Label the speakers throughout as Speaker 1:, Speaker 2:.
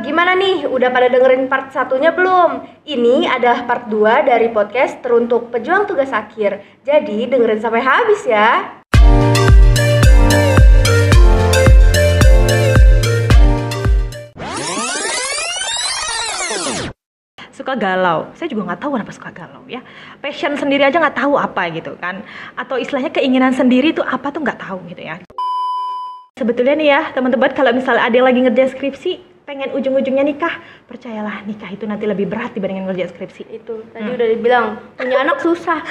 Speaker 1: gimana nih? Udah pada dengerin part satunya belum? Ini adalah part 2 dari podcast teruntuk pejuang tugas akhir. Jadi dengerin sampai habis ya.
Speaker 2: suka galau. Saya juga nggak tahu kenapa suka galau ya. Passion sendiri aja nggak tahu apa gitu kan. Atau istilahnya keinginan sendiri itu apa tuh nggak tahu gitu ya. Sebetulnya nih ya teman-teman kalau misalnya ada yang lagi ngerjain skripsi pengen ujung-ujungnya nikah, percayalah nikah itu nanti lebih berat dibandingin ngerjain skripsi.
Speaker 1: Itu tadi udah dibilang punya anak susah.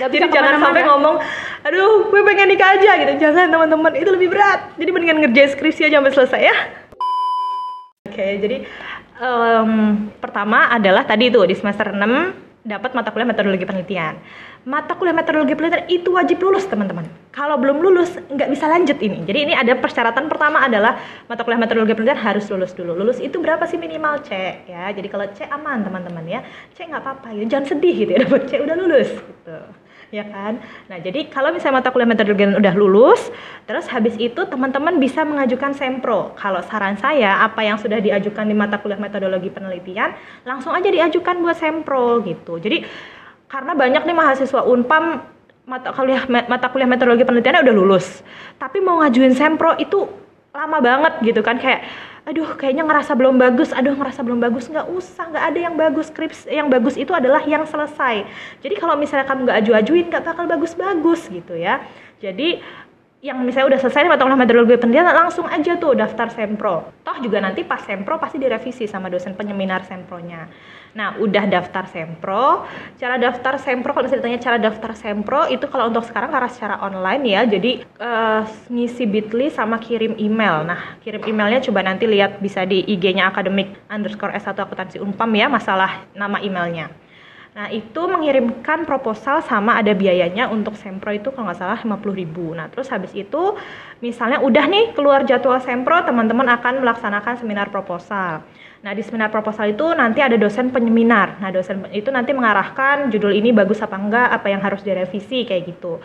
Speaker 1: Gak
Speaker 2: Jadi jangan sampai ngomong, aduh gue pengen nikah aja gitu. Jangan teman-teman, itu lebih berat. Jadi mendingan ngerjain skripsi aja sampai selesai ya. Oke, jadi em, pertama adalah tadi itu di semester 6 dapat mata kuliah metodologi penelitian. Mata kuliah metodologi penelitian itu wajib lulus teman-teman. Kalau belum lulus nggak bisa lanjut ini. Jadi ini ada persyaratan pertama adalah mata kuliah metodologi penelitian harus lulus dulu. Lulus itu berapa sih minimal C ya. Jadi kalau C aman teman-teman ya. C nggak apa-apa gitu. Jangan sedih gitu ya dapat C udah lulus gitu ya kan. Nah, jadi kalau misalnya mata kuliah metodologi udah lulus, terus habis itu teman-teman bisa mengajukan sempro. Kalau saran saya, apa yang sudah diajukan di mata kuliah metodologi penelitian, langsung aja diajukan buat sempro gitu. Jadi karena banyak nih mahasiswa Unpam mata kuliah mata kuliah metodologi penelitiannya udah lulus, tapi mau ngajuin sempro itu lama banget gitu kan kayak aduh kayaknya ngerasa belum bagus. Aduh ngerasa belum bagus. Nggak usah nggak ada yang bagus. Skrips yang bagus itu adalah yang selesai. Jadi kalau misalnya kamu nggak aju-ajuin nggak bakal bagus-bagus gitu ya. Jadi yang misalnya udah selesai mata kuliah metodologi penelitian langsung aja tuh daftar sempro. Toh juga nanti pas sempro pasti direvisi sama dosen penyeminar sempronya nah udah daftar sempro cara daftar sempro kalau misalnya ditanya cara daftar sempro itu kalau untuk sekarang karena secara online ya jadi eh, ngisi bitly sama kirim email nah kirim emailnya coba nanti lihat bisa di IG-nya akademik underscore S1 akuntansi unpam ya masalah nama emailnya Nah, itu mengirimkan proposal sama ada biayanya untuk sempro itu kalau nggak salah 50.000. Nah, terus habis itu misalnya udah nih keluar jadwal sempro, teman-teman akan melaksanakan seminar proposal. Nah, di seminar proposal itu nanti ada dosen penyeminar. Nah, dosen itu nanti mengarahkan judul ini bagus apa enggak, apa yang harus direvisi kayak gitu.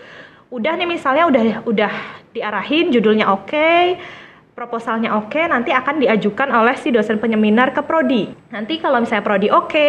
Speaker 2: Udah nih misalnya udah udah diarahin judulnya oke, proposalnya oke, nanti akan diajukan oleh si dosen penyeminar ke prodi. Nanti kalau misalnya prodi oke,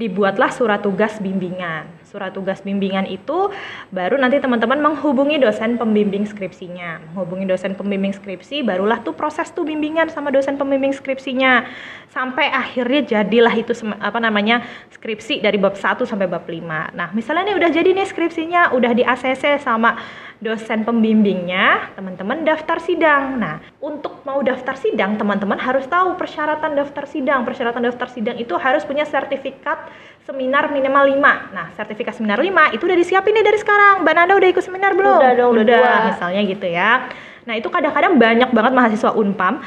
Speaker 2: dibuatlah surat tugas bimbingan. Surat tugas bimbingan itu baru nanti teman-teman menghubungi dosen pembimbing skripsinya. Menghubungi dosen pembimbing skripsi, barulah tuh proses tuh bimbingan sama dosen pembimbing skripsinya. Sampai akhirnya jadilah itu apa namanya skripsi dari bab 1 sampai bab 5. Nah, misalnya nih udah jadi nih skripsinya, udah di ACC sama dosen pembimbingnya, teman-teman daftar sidang. Nah, untuk mau daftar sidang, teman-teman harus tahu persyaratan daftar sidang. Persyaratan daftar sidang itu harus punya sertifikat seminar minimal 5. Nah, sertifikat seminar 5 itu udah disiapin nih dari sekarang. Mbak Nanda udah ikut seminar belum?
Speaker 1: Udah dong, udah dua.
Speaker 2: misalnya gitu ya. Nah, itu kadang-kadang banyak banget mahasiswa Unpam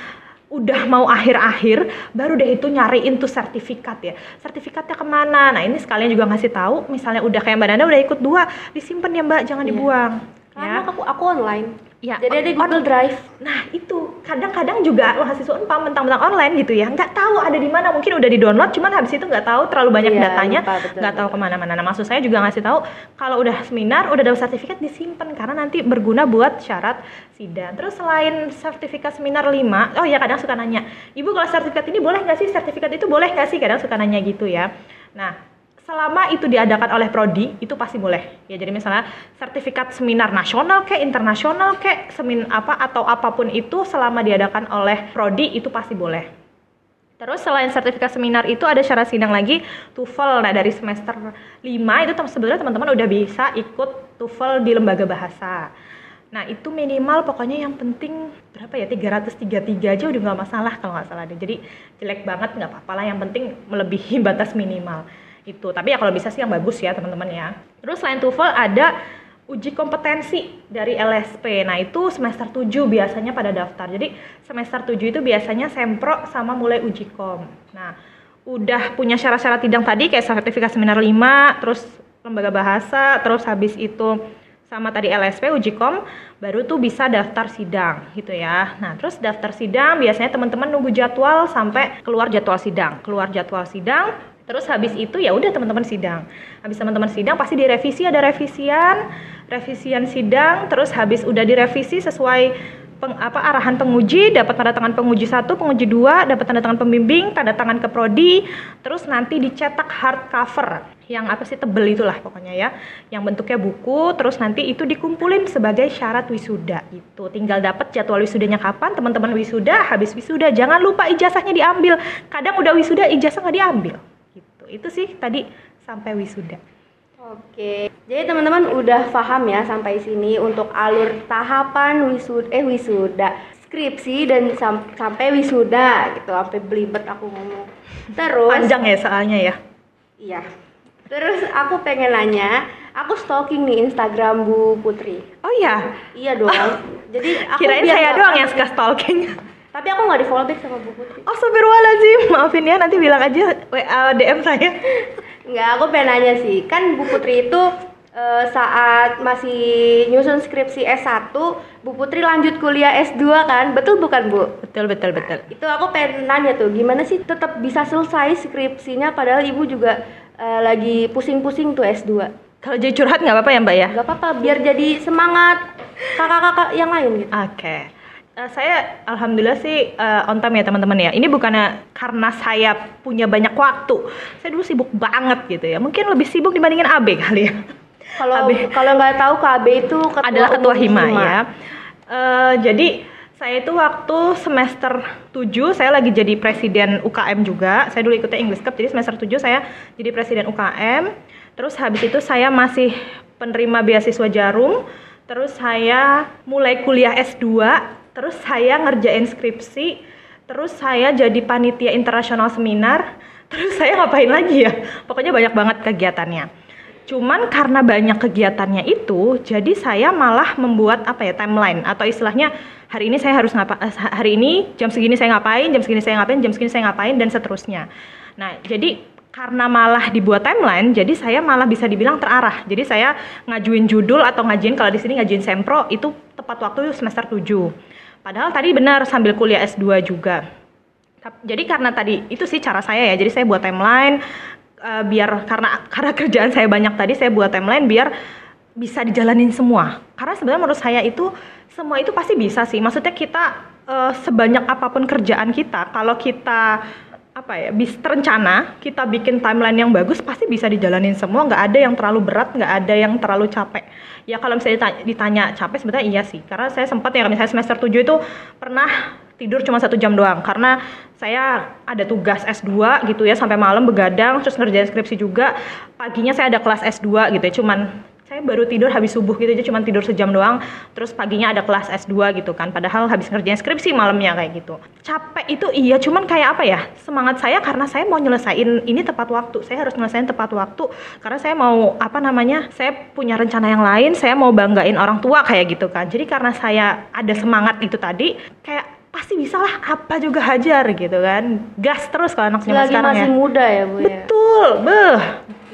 Speaker 2: udah mau akhir-akhir baru deh itu nyariin tuh sertifikat ya sertifikatnya ke mana nah ini sekalian juga ngasih tahu misalnya udah kayak mbak Nanda udah ikut dua disimpan ya mbak jangan
Speaker 1: Iya.
Speaker 2: dibuang
Speaker 1: Karena
Speaker 2: ya
Speaker 1: aku aku online.
Speaker 2: Ya,
Speaker 1: Jadi ada Google Drive.
Speaker 2: Nah itu kadang-kadang juga mahasiswa Unpam mentang-mentang online gitu ya nggak tahu ada di mana mungkin udah di download cuman habis itu nggak tahu terlalu banyak
Speaker 1: Iya,
Speaker 2: datanya
Speaker 1: lupa, betul,
Speaker 2: nggak tahu ke mana-mana. Nah maksud saya juga ngasih tahu kalau udah seminar udah dapat sertifikat disimpan karena nanti berguna buat syarat sidang. Terus selain sertifikat seminar 5, oh ya kadang suka nanya, ibu kalau sertifikat ini boleh nggak sih sertifikat itu boleh nggak sih kadang suka nanya gitu ya. Nah selama itu diadakan oleh prodi itu pasti boleh. Ya jadi misalnya sertifikat seminar nasional kayak internasional kayak semin apa atau apa pun itu selama diadakan oleh prodi itu pasti boleh. Terus selain sertifikat seminar itu ada syarat sidang lagi TOEFL. Nah dari semester 5 itu sebenarnya teman-teman udah bisa ikut TOEFL di lembaga bahasa. Nah itu minimal pokoknya yang penting berapa ya 333 aja udah nggak masalah kalau nggak salah deh. Jadi jelek banget nggak apa-apa lah. Yang penting melebihi batas minimal itu. Tapi ya kalau bisa sih yang bagus ya teman-teman ya. Terus selain TOEFL ada uji kompetensi dari LSP. Nah itu semester 7 biasanya pada daftar. Jadi semester 7 itu biasanya sempro sama mulai uji kom. Nah udah punya syarat-syarat sidang tadi kayak sertifikat seminar 5, terus lembaga bahasa, terus habis itu sama tadi LSP uji kom baru tuh bisa daftar sidang gitu ya. Nah, terus daftar sidang biasanya teman-teman nunggu jadwal sampai keluar jadwal sidang. Keluar jadwal sidang, terus habis itu ya udah teman-teman sidang. Habis teman-teman sidang pasti direvisi ada revisian, revisian sidang, terus habis udah direvisi sesuai peng, apa arahan penguji, dapat tanda tangan penguji satu, penguji dua, dapat tanda tangan pembimbing, tanda tangan ke prodi, terus nanti dicetak hardcover yang apa sih tebel itulah pokoknya ya, yang bentuknya buku, terus nanti itu dikumpulin sebagai syarat wisuda itu. Tinggal dapat jadwal wisudanya kapan, teman-teman wisuda, habis wisuda jangan lupa ijazahnya diambil. Kadang udah wisuda ijazah nggak diambil. Itu sih tadi sampai wisuda.
Speaker 1: Oke, jadi teman-teman udah paham ya sampai sini untuk alur tahapan wisuda, eh wisuda, skripsi dan sam sampai wisuda gitu, sampai belibet aku ngomong. Terus
Speaker 2: Panjang ya soalnya ya.
Speaker 1: Iya. Terus aku pengen nanya, aku stalking nih Instagram Bu Putri.
Speaker 2: Oh iya,
Speaker 1: Iya dong. Jadi aku
Speaker 2: kirain saya doang yang suka stalking.
Speaker 1: Tapi aku nggak di follow back sama Bu Putri.
Speaker 2: Oh, Astagfirullahaladzim, maafin ya nanti bilang aja WA DM saya.
Speaker 1: Enggak, aku pengen nanya sih. Kan Bu Putri itu eh, saat masih nyusun skripsi S1, Bu Putri lanjut kuliah S2 kan? Betul bukan, Bu?
Speaker 2: Betul betul betul.
Speaker 1: Itu aku pengen nanya tuh, gimana sih tetap bisa selesai skripsinya padahal Ibu juga eh, lagi pusing-pusing tuh S2.
Speaker 2: Kalau jadi curhat nggak apa-apa ya Mbak ya?
Speaker 1: Gak apa-apa, biar jadi semangat kakak-kakak yang lain gitu.
Speaker 2: Oke. Eh, saya alhamdulillah sih eh, on time ya teman-teman ya. Ini bukannya karena saya punya banyak waktu. Saya dulu sibuk banget gitu ya. Mungkin lebih sibuk dibandingin AB kali ya.
Speaker 1: Kalau kalau nggak tahu KB itu ketua
Speaker 2: Adalah ketua
Speaker 1: umum
Speaker 2: hima, ya. Eh, jadi saya itu waktu semester 7 saya lagi jadi presiden UKM juga. Saya dulu ikutnya English Cup. Jadi semester 7 saya jadi presiden UKM. Terus habis itu saya masih penerima beasiswa Jarum. Terus saya mulai kuliah S2, terus saya ngerjain skripsi, terus saya jadi panitia internasional seminar, terus saya ngapain lagi ya? Pokoknya banyak banget kegiatannya. Cuman karena banyak kegiatannya itu, jadi saya malah membuat apa ya timeline atau istilahnya hari ini saya harus ngapa eh, hari ini jam segini saya ngapain, jam segini saya ngapain, jam segini saya ngapain dan seterusnya. Nah, jadi karena malah dibuat timeline, jadi saya malah bisa dibilang terarah. Jadi saya ngajuin judul atau ngajuin kalau di sini ngajuin sempro itu tepat waktu semester 7. Padahal tadi benar sambil kuliah S2 juga. Jadi karena tadi itu sih cara saya ya. Jadi saya buat timeline eh, biar karena karena kerjaan saya banyak tadi saya buat timeline biar bisa dijalanin semua. Karena sebenarnya menurut saya itu semua itu pasti bisa sih. Maksudnya kita eh, sebanyak apa pun kerjaan kita, kalau kita apa ya bisa terencana kita bikin timeline yang bagus pasti bisa dijalanin semua. Nggak ada yang terlalu berat nggak ada yang terlalu capek. Ya kalau misalnya ditanya, ditanya capek sebenarnya iya sih. Karena saya sempat ya misalnya semester 7 itu pernah tidur cuma satu jam doang. Karena saya ada tugas S2 gitu ya sampai malam begadang terus ngerjain skripsi juga. Paginya saya ada kelas S2 gitu ya cuman saya baru tidur habis subuh gitu aja cuman tidur sejam doang terus paginya ada kelas S2 gitu kan padahal habis ngerjain skripsi malamnya kayak gitu capek itu iya cuman kayak apa ya semangat saya karena saya mau nyelesain ini tepat waktu saya harus nyelesain tepat waktu karena saya mau apa namanya saya punya rencana yang lain saya mau banggain orang tua kayak gitu kan jadi karena saya ada semangat itu tadi kayak pasti bisa lah apa juga hajar gitu kan gas terus kalau anak zaman sekarang
Speaker 1: masih
Speaker 2: ya
Speaker 1: muda ya, Bu ya.
Speaker 2: Betul, beh.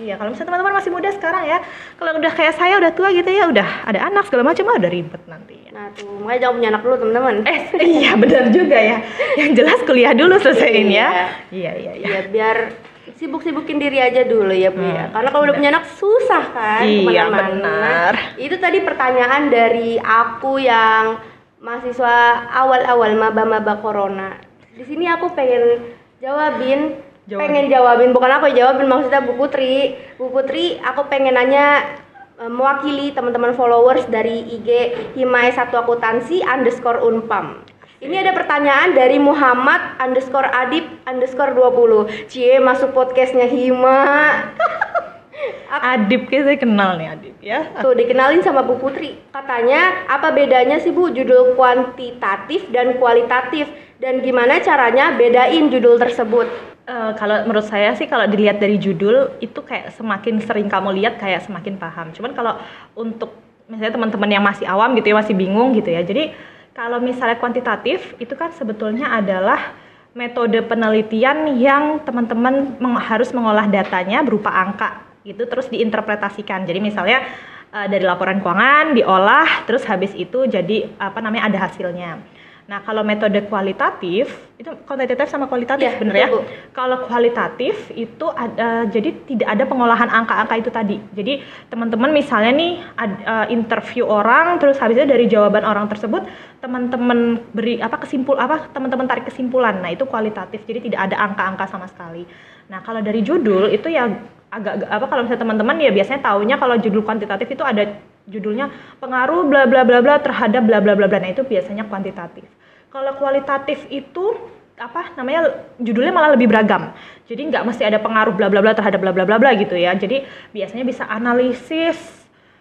Speaker 2: Iya, kalau misalnya teman-teman masih muda sekarang ya, kalau udah kayak saya udah tua gitu ya, udah ada anak segala macam, udah ribet nanti.
Speaker 1: Nah, tuh, makanya jangan punya anak dulu, teman-teman.
Speaker 2: Eh, iya benar juga ya. Yang jelas kuliah dulu selesaiin ya.
Speaker 1: Iya.
Speaker 2: Iya, iya. Iya,
Speaker 1: biar sibuk-sibukin diri aja dulu ya, Bu ya.
Speaker 2: Hmm,
Speaker 1: Karena kalau udah punya anak susah kan
Speaker 2: Iya,
Speaker 1: ke mana-mana.
Speaker 2: benar.
Speaker 1: Itu tadi pertanyaan dari aku yang mahasiswa awal-awal maba-maba corona. Di sini aku pengen jawabin,
Speaker 2: Jawabin.
Speaker 1: pengen jawabin bukan aku yang jawabin maksudnya Bu Putri. Bu Putri, aku pengen nanya eh, mewakili teman-teman followers dari IG Himai Satu Akuntansi underscore Unpam. Ini ada pertanyaan dari Muhammad underscore Adib underscore 20 Cie masuk podcastnya Hima
Speaker 2: Adip kayak saya kenal nih Adip ya.
Speaker 1: Tuh dikenalin sama Bu Putri Katanya apa bedanya sih Bu judul kuantitatif dan kualitatif Dan gimana caranya bedain judul tersebut
Speaker 2: Eh, kalau menurut saya sih kalau dilihat dari judul itu kayak semakin sering kamu lihat kayak semakin paham. Cuman kalau untuk misalnya teman-teman yang masih awam gitu ya masih bingung gitu ya. Jadi kalau misalnya kuantitatif itu kan sebetulnya adalah metode penelitian yang teman-teman meng- harus mengolah datanya berupa angka gitu terus diinterpretasikan. Jadi misalnya eh, dari laporan keuangan diolah terus habis itu jadi apa namanya ada hasilnya. Nah, kalau metode kualitatif itu kuantitatif sama kualitatif
Speaker 1: Iya,
Speaker 2: bener ya.
Speaker 1: Bu.
Speaker 2: Kalau kualitatif itu ada jadi tidak ada pengolahan angka-angka itu tadi. Jadi teman-teman misalnya nih ad- eh, interview orang terus habis itu dari jawaban orang tersebut teman-teman beri apa kesimpul apa teman-teman tarik kesimpulan. Nah, itu kualitatif. Jadi tidak ada angka-angka sama sekali. Nah, kalau dari judul itu ya agak apa kalau misalnya teman-teman ya biasanya taunya kalau judul kuantitatif itu ada judulnya pengaruh bla bla bla bla terhadap bla bla bla bla. Nah, itu biasanya kuantitatif. Kalau kualitatif itu apa namanya judulnya malah lebih beragam. Jadi nggak mesti ada pengaruh bla bla bla terhadap bla bla bla bla gitu ya. Jadi biasanya bisa analisis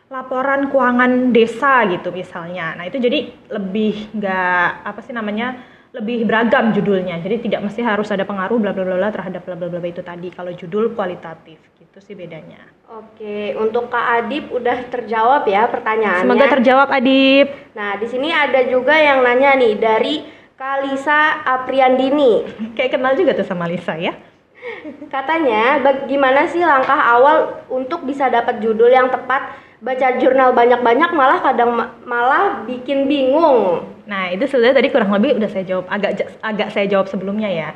Speaker 2: laporan keuangan desa gitu misalnya. Nah, itu jadi lebih nggak apa sih namanya? Lebih beragam judulnya. Jadi tidak mesti harus ada pengaruh bla bla bla terhadap bla bla bla bla itu tadi kalau judul kualitatif. Gitu sih bedanya.
Speaker 1: Oke, untuk Kak Adip udah terjawab ya pertanyaannya.
Speaker 2: Semoga terjawab Adip.
Speaker 1: Nah, di sini ada juga yang nanya nih dari Kalisa Apriandini.
Speaker 2: Kayak kenal juga tuh sama Lisa ya.
Speaker 1: Katanya, bagaimana sih langkah awal untuk bisa dapat judul yang tepat? Baca jurnal banyak-banyak malah kadang ma- malah bikin bingung.
Speaker 2: Nah, itu sebenarnya tadi kurang lebih udah saya jawab agak agak saya jawab sebelumnya ya.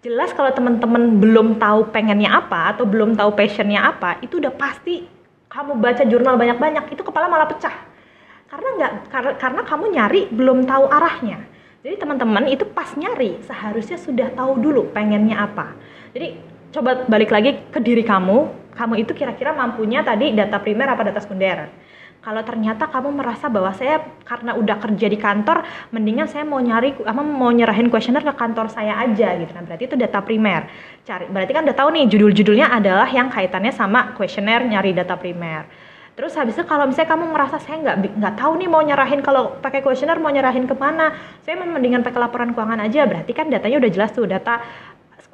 Speaker 2: Jelas kalau teman-teman belum tahu pengennya apa atau belum tahu passionnya apa, itu udah pasti kamu baca jurnal banyak-banyak itu kepala malah pecah. Karena nggak karena, karena kamu nyari belum tahu arahnya. Jadi teman-teman itu pas nyari seharusnya sudah tahu dulu pengennya apa. Jadi coba balik lagi ke diri kamu, kamu itu kira-kira mampunya tadi data primer apa data sekunder. Kalau ternyata kamu merasa bahwa saya karena udah kerja di kantor, mendingan saya mau nyari apa mau nyerahin kuesioner ke kantor saya aja gitu. Nah, berarti itu data primer. Cari berarti kan udah tahu nih judul-judulnya adalah yang kaitannya sama kuesioner nyari data primer. Terus habis itu kalau misalnya kamu merasa saya nggak nggak tahu nih mau nyerahin kalau pakai kuesioner mau nyerahin ke mana, saya mendingan pakai laporan keuangan aja. Berarti kan datanya udah jelas tuh data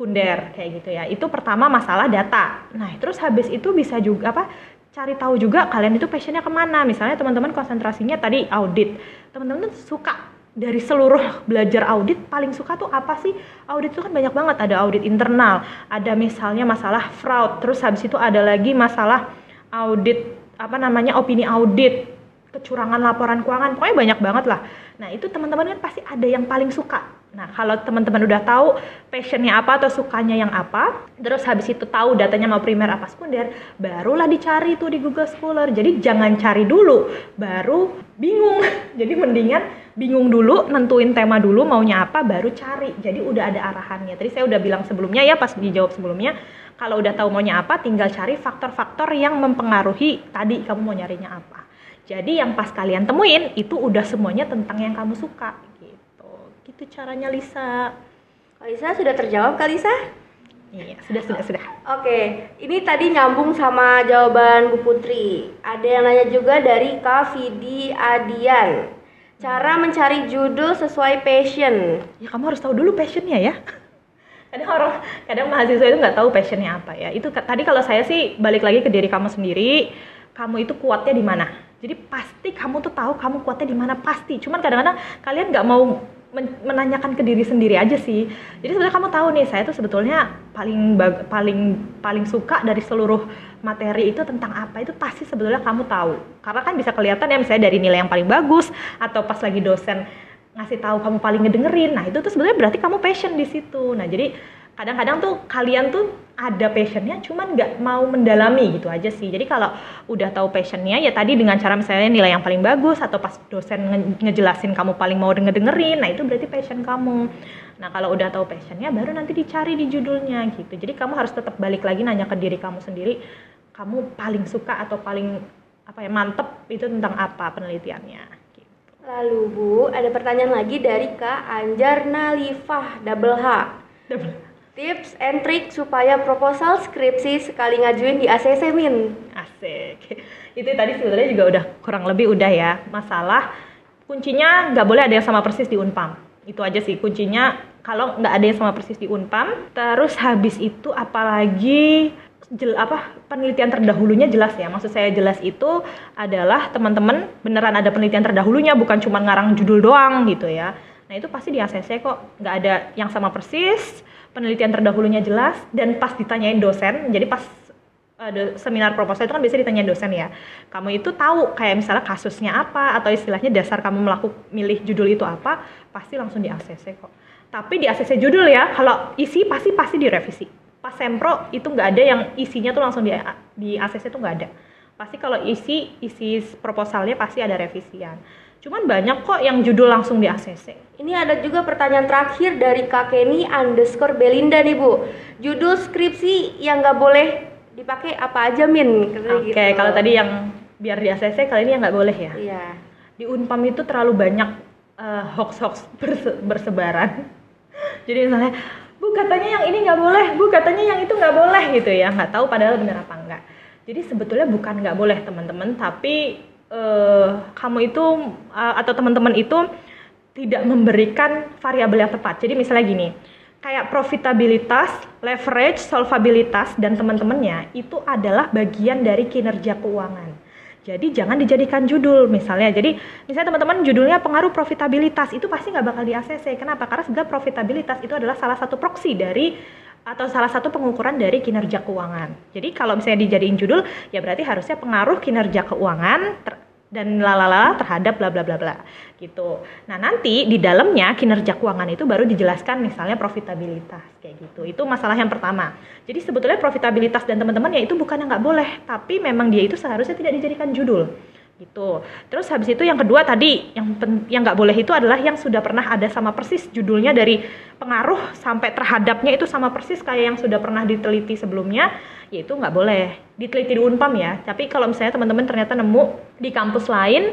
Speaker 2: sekunder kayak gitu ya. Itu pertama masalah data. Nah terus habis itu bisa juga apa? Cari tahu juga kalian itu passionnya ke mana. Misalnya teman-teman konsentrasinya tadi audit. Teman-teman suka dari seluruh belajar audit paling suka tuh apa sih? Audit itu kan banyak banget. Ada audit internal, ada misalnya masalah fraud. Terus habis itu ada lagi masalah audit apa namanya opini audit kecurangan laporan keuangan pokoknya banyak banget lah. Nah itu teman-teman kan pasti ada yang paling suka. Nah kalau teman-teman udah tahu passionnya apa atau sukanya yang apa terus habis itu tahu datanya mau primer apa sekunder barulah dicari tuh di Google Scholar. Jadi jangan cari dulu baru bingung. Jadi mendingan bingung dulu nentuin tema dulu maunya apa baru cari. Jadi udah ada arahannya. Tadi saya udah bilang sebelumnya ya pas dijawab sebelumnya kalau udah tahu maunya apa tinggal cari faktor-faktor yang mempengaruhi tadi kamu mau nyarinya apa jadi yang pas kalian temuin itu udah semuanya tentang yang kamu suka gitu gitu caranya Lisa
Speaker 1: Kalisa sudah terjawab Kalisa?
Speaker 2: iya sudah sudah sudah
Speaker 1: Oke, ini tadi nyambung sama jawaban Bu Putri. Ada yang nanya juga dari Kak Vidi Adian. Cara mencari judul sesuai passion.
Speaker 2: ya kamu harus tahu dulu passionnya ya kadang orang kadang mahasiswa itu nggak tahu passionnya apa ya itu tadi kalau saya sih balik lagi ke diri kamu sendiri kamu itu kuatnya di mana jadi pasti kamu tuh tahu kamu kuatnya di mana pasti. Cuman kadang-kadang kalian nggak mau men- menanyakan ke diri sendiri aja sih. Jadi sebenarnya kamu tahu nih saya tuh sebetulnya paling paling paling suka dari seluruh materi itu tentang apa itu pasti sebetulnya kamu tahu. Karena kan bisa kelihatan ya misalnya dari nilai yang paling bagus atau pas lagi dosen ngasih tahu kamu paling ngedengerin. Nah itu tuh sebenarnya berarti kamu passion di situ. Nah jadi kadang-kadang tuh kalian tuh ada passionnya cuman nggak mau mendalami gitu aja sih jadi kalau udah tahu passionnya ya tadi dengan cara misalnya nilai yang paling bagus atau pas dosen nge- ngejelasin kamu paling mau denger dengerin nah itu berarti passion kamu nah kalau udah tahu passionnya baru nanti dicari di judulnya gitu jadi kamu harus tetap balik lagi nanya ke diri kamu sendiri kamu paling suka atau paling apa ya mantep itu tentang apa penelitiannya gitu.
Speaker 1: Lalu Bu, ada pertanyaan lagi dari Kak Anjar Nalifah double H. Tips and trick supaya proposal skripsi sekali ngajuin di ACC Min.
Speaker 2: Asik. Itu tadi sebenarnya juga udah kurang lebih udah ya. Masalah kuncinya nggak boleh ada yang sama persis di Unpam. Itu aja sih kuncinya kalau nggak ada yang sama persis di Unpam. Terus habis itu apalagi jel, apa penelitian terdahulunya jelas ya. Maksud saya jelas itu adalah teman-teman beneran ada penelitian terdahulunya bukan cuma ngarang judul doang gitu ya. Nah itu pasti di ACC kok nggak ada yang sama persis, penelitian terdahulunya jelas dan pas ditanyain dosen, jadi pas ada seminar proposal itu kan biasanya ditanya dosen ya. Kamu itu tahu kayak misalnya kasusnya apa atau istilahnya dasar kamu melakukan milih judul itu apa, pasti langsung di ACC kok. Tapi di ACC judul ya, kalau isi pasti pasti direvisi. Pas sempro itu nggak ada yang isinya tuh langsung di di ACC tuh nggak ada. Pasti kalau isi isi proposalnya pasti ada revisian. Cuman banyak kok yang judul langsung di ACC.
Speaker 1: Ini ada juga pertanyaan terakhir dari Kak Kenny underscore Belinda nih Bu. Judul skripsi yang nggak boleh dipakai apa aja Min?
Speaker 2: Oke,
Speaker 1: gitu.
Speaker 2: kalau tadi yang biar di ACC kali ini yang nggak boleh ya.
Speaker 1: Iya.
Speaker 2: Di Unpam itu terlalu banyak eh, hoax-hoax berse- bersebaran. Jadi misalnya, Bu katanya yang ini nggak boleh, Bu katanya yang itu nggak boleh gitu ya. Nggak tahu padahal benar apa enggak. Jadi sebetulnya bukan nggak boleh teman-teman, tapi eh, kamu itu eh, atau teman-teman itu tidak memberikan variabel yang tepat. Jadi misalnya gini, kayak profitabilitas, leverage, solvabilitas dan teman-temannya itu adalah bagian dari kinerja keuangan. Jadi jangan dijadikan judul misalnya. Jadi misalnya teman-teman judulnya pengaruh profitabilitas itu pasti nggak bakal di ACC. Kenapa? Karena sebenarnya profitabilitas itu adalah salah satu proksi dari atau salah satu pengukuran dari kinerja keuangan. Jadi kalau misalnya dijadiin judul, ya berarti harusnya pengaruh kinerja keuangan ter- dan lalala terhadap bla bla bla bla gitu. Nah nanti di dalamnya kinerja keuangan itu baru dijelaskan misalnya profitabilitas kayak gitu. Itu masalah yang pertama. Jadi sebetulnya profitabilitas dan teman-teman ya itu bukan yang nggak boleh, tapi memang dia itu seharusnya tidak dijadikan judul gitu. Terus habis itu yang kedua tadi yang pen- yang nggak boleh itu adalah yang sudah pernah ada sama persis judulnya dari pengaruh sampai terhadapnya itu sama persis kayak yang sudah pernah diteliti sebelumnya, yaitu nggak boleh diteliti di Unpam ya. Tapi kalau misalnya teman-teman ternyata nemu di kampus lain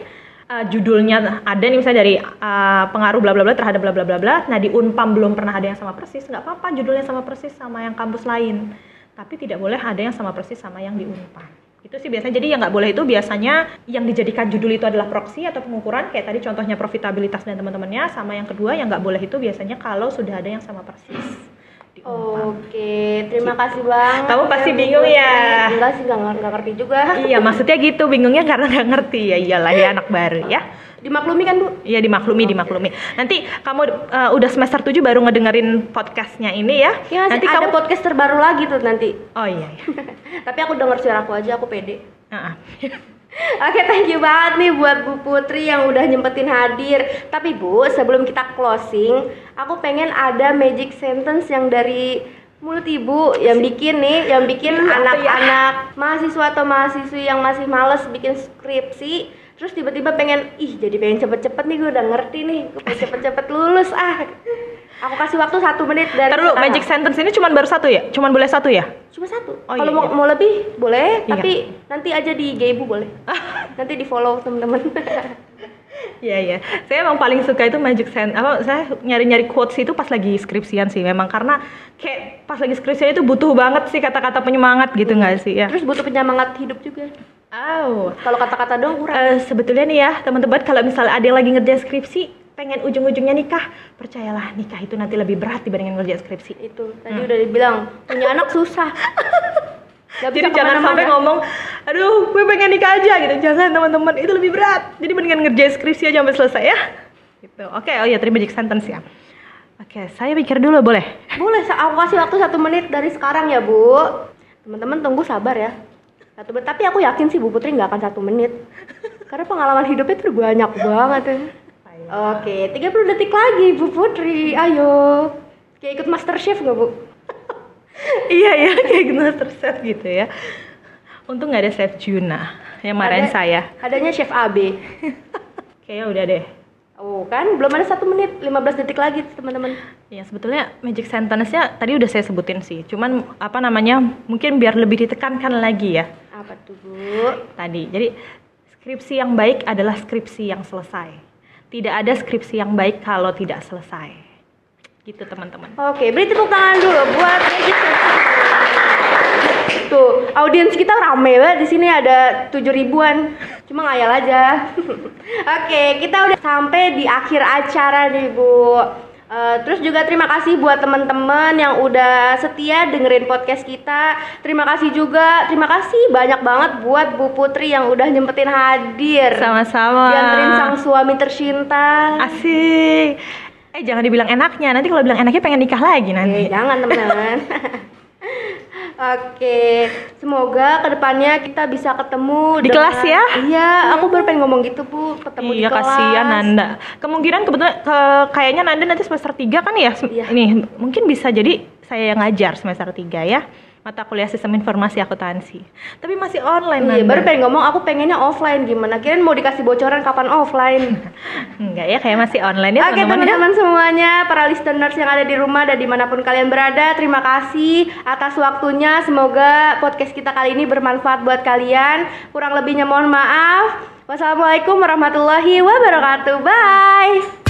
Speaker 2: uh, judulnya ada nih misalnya dari uh, pengaruh bla bla bla terhadap bla bla bla bla. Nah di Unpam belum pernah ada yang sama persis, nggak apa-apa judulnya sama persis sama yang kampus lain. Tapi tidak boleh ada yang sama persis sama yang di Unpam. Itu sih biasanya. Jadi yang nggak boleh itu biasanya yang dijadikan judul itu adalah proksi atau pengukuran kayak tadi contohnya profitabilitas dan teman-temannya. Sama yang kedua yang nggak boleh itu biasanya kalau sudah ada yang sama persis.
Speaker 1: Oke, terima kasih banget.
Speaker 2: Kamu pasti
Speaker 1: Bu
Speaker 2: bingung ya?
Speaker 1: Enggak sih, nggak ngerti juga.
Speaker 2: Iya maksudnya gitu bingungnya karena nggak ngerti ya iyalah ya anak baru ya.
Speaker 1: Dimaklumi kan Bu?
Speaker 2: Iya dimaklumi, dimaklumi. Nanti kamu uh, udah semester 7 baru ngedengerin podcastnya ini ya.
Speaker 1: Ya,
Speaker 2: nanti
Speaker 1: ada
Speaker 2: kamu
Speaker 1: podcast terbaru lagi tuh nanti.
Speaker 2: Oh iya. iya.
Speaker 1: Tapi aku denger suara aku aja, aku pede.
Speaker 2: Heeh.
Speaker 1: Oke, thank you banget nih buat Bu Putri yang udah nyempetin hadir. Tapi Bu, sebelum kita closing, aku pengen ada magic sentence yang dari mulut Ibu yang bikin nih, yang bikin
Speaker 2: Iya,
Speaker 1: anak-anak mahasiswa atau mahasiswi yang masih males bikin skripsi, terus tiba-tiba pengen, ih jadi pengen cepet-cepet nih, gue udah ngerti nih, gue pengen cepet-cepet lulus ah. Aku kasih waktu satu menit dari
Speaker 2: Ntar dulu,
Speaker 1: sekarang.
Speaker 2: magic sentence ini cuma baru satu ya? Cuman boleh satu ya?
Speaker 1: Cuma satu.
Speaker 2: Oh,
Speaker 1: Kalau
Speaker 2: iya,
Speaker 1: mau,
Speaker 2: iya.
Speaker 1: mau lebih boleh,
Speaker 2: Iya.
Speaker 1: tapi nanti aja di IG Ibu boleh. nanti di follow temen-temen.
Speaker 2: Iya iya. Saya emang paling suka itu magic sentence. Apa saya nyari-nyari quotes itu pas lagi skripsian sih memang karena kayak pas lagi skripsian itu butuh banget sih kata-kata penyemangat gitu nggak sih ya?
Speaker 1: Terus butuh penyemangat hidup juga.
Speaker 2: Oh.
Speaker 1: Kalau kata-kata doang kurang.
Speaker 2: Eh, sebetulnya nih ya teman-teman kalau misalnya ada yang lagi ngerjain skripsi pengen ujung-ujungnya nikah percayalah nikah itu nanti lebih berat dibandingin ngerjain skripsi
Speaker 1: itu tadi udah dibilang punya anak susah. Gak
Speaker 2: jadi jangan sampai ngomong aduh gue pengen nikah aja gitu jangan teman-teman itu lebih berat jadi mendingan ngerjain skripsi aja sampai selesai ya gitu oke oh ya terima magic sentence ya oke saya pikir dulu boleh
Speaker 1: Boleh, aku kasih waktu satu menit dari sekarang ya Bu. Teman-teman tunggu sabar ya. Satu menit. Tapi aku yakin sih Bu Putri nggak akan satu menit. Karena pengalaman hidupnya tuh banyak banget ya. Oke, 30 detik lagi Bu Putri. Ayo. Kayak ikut Master Chef nggak Bu?
Speaker 2: iya ya kayak master chef gitu ya untung nggak ada chef Juna yang marahin
Speaker 1: Ada-
Speaker 2: saya
Speaker 1: Adanya Chef AB.
Speaker 2: kayaknya udah deh
Speaker 1: Oh kan, belum ada satu menit, 15 detik lagi teman-teman.
Speaker 2: Ya sebetulnya magic sentence-nya tadi udah saya sebutin sih. Cuman apa namanya mungkin biar lebih ditekankan lagi ya
Speaker 1: Apa tuh Bu?
Speaker 2: tadi. Jadi skripsi yang baik adalah skripsi yang selesai. Tidak ada skripsi yang baik kalau tidak selesai. Gitu teman-teman.
Speaker 1: Oke, beri tepuk tangan dulu buat Sentence. Tuh, audiens kita rame banget di sini ada tujuh ribuan. Cuma ngayal aja. Oke, kita udah sampai di akhir acara nih, Bu. Eh, terus juga terima kasih buat teman-teman yang udah setia dengerin podcast kita. Terima kasih juga, terima kasih banyak banget buat Bu Putri yang udah nyempetin hadir.
Speaker 2: Sama-sama.
Speaker 1: Dianterin sang suami tercinta.
Speaker 2: Asik. Eh jangan dibilang enaknya. Nanti kalau bilang enaknya pengen nikah lagi
Speaker 1: Eh,
Speaker 2: nanti.
Speaker 1: jangan teman-teman. Oke, semoga ke depannya kita bisa ketemu
Speaker 2: Di
Speaker 1: dengan-
Speaker 2: kelas ya?
Speaker 1: Iya, aku baru pengen ngomong gitu bu, ketemu di
Speaker 2: iya
Speaker 1: kelas.
Speaker 2: kasihan Nanda. Kemungkinan kebetulan ke, kayaknya Nanda nanti semester 3 kan ya?
Speaker 1: Iya.
Speaker 2: Ini mungkin bisa jadi saya yang ngajar semester 3 ya. Mata kuliah sistem informasi akuntansi. Tapi masih online
Speaker 1: Iya,
Speaker 2: Nanda.
Speaker 1: baru pengen ngomong aku pengennya offline gimana? Kirain mau dikasih bocoran kapan offline.
Speaker 2: Enggak ya, kayak masih online ya
Speaker 1: Oke
Speaker 2: ya.
Speaker 1: teman-teman semuanya, para listeners yang ada di rumah dan di mana pun kalian berada, terima kasih atas waktunya. Semoga podcast kita kali ini bermanfaat buat kalian. Kurang lebihnya mohon maaf. Wassalamualaikum warahmatullahi wabarakatuh. Bye.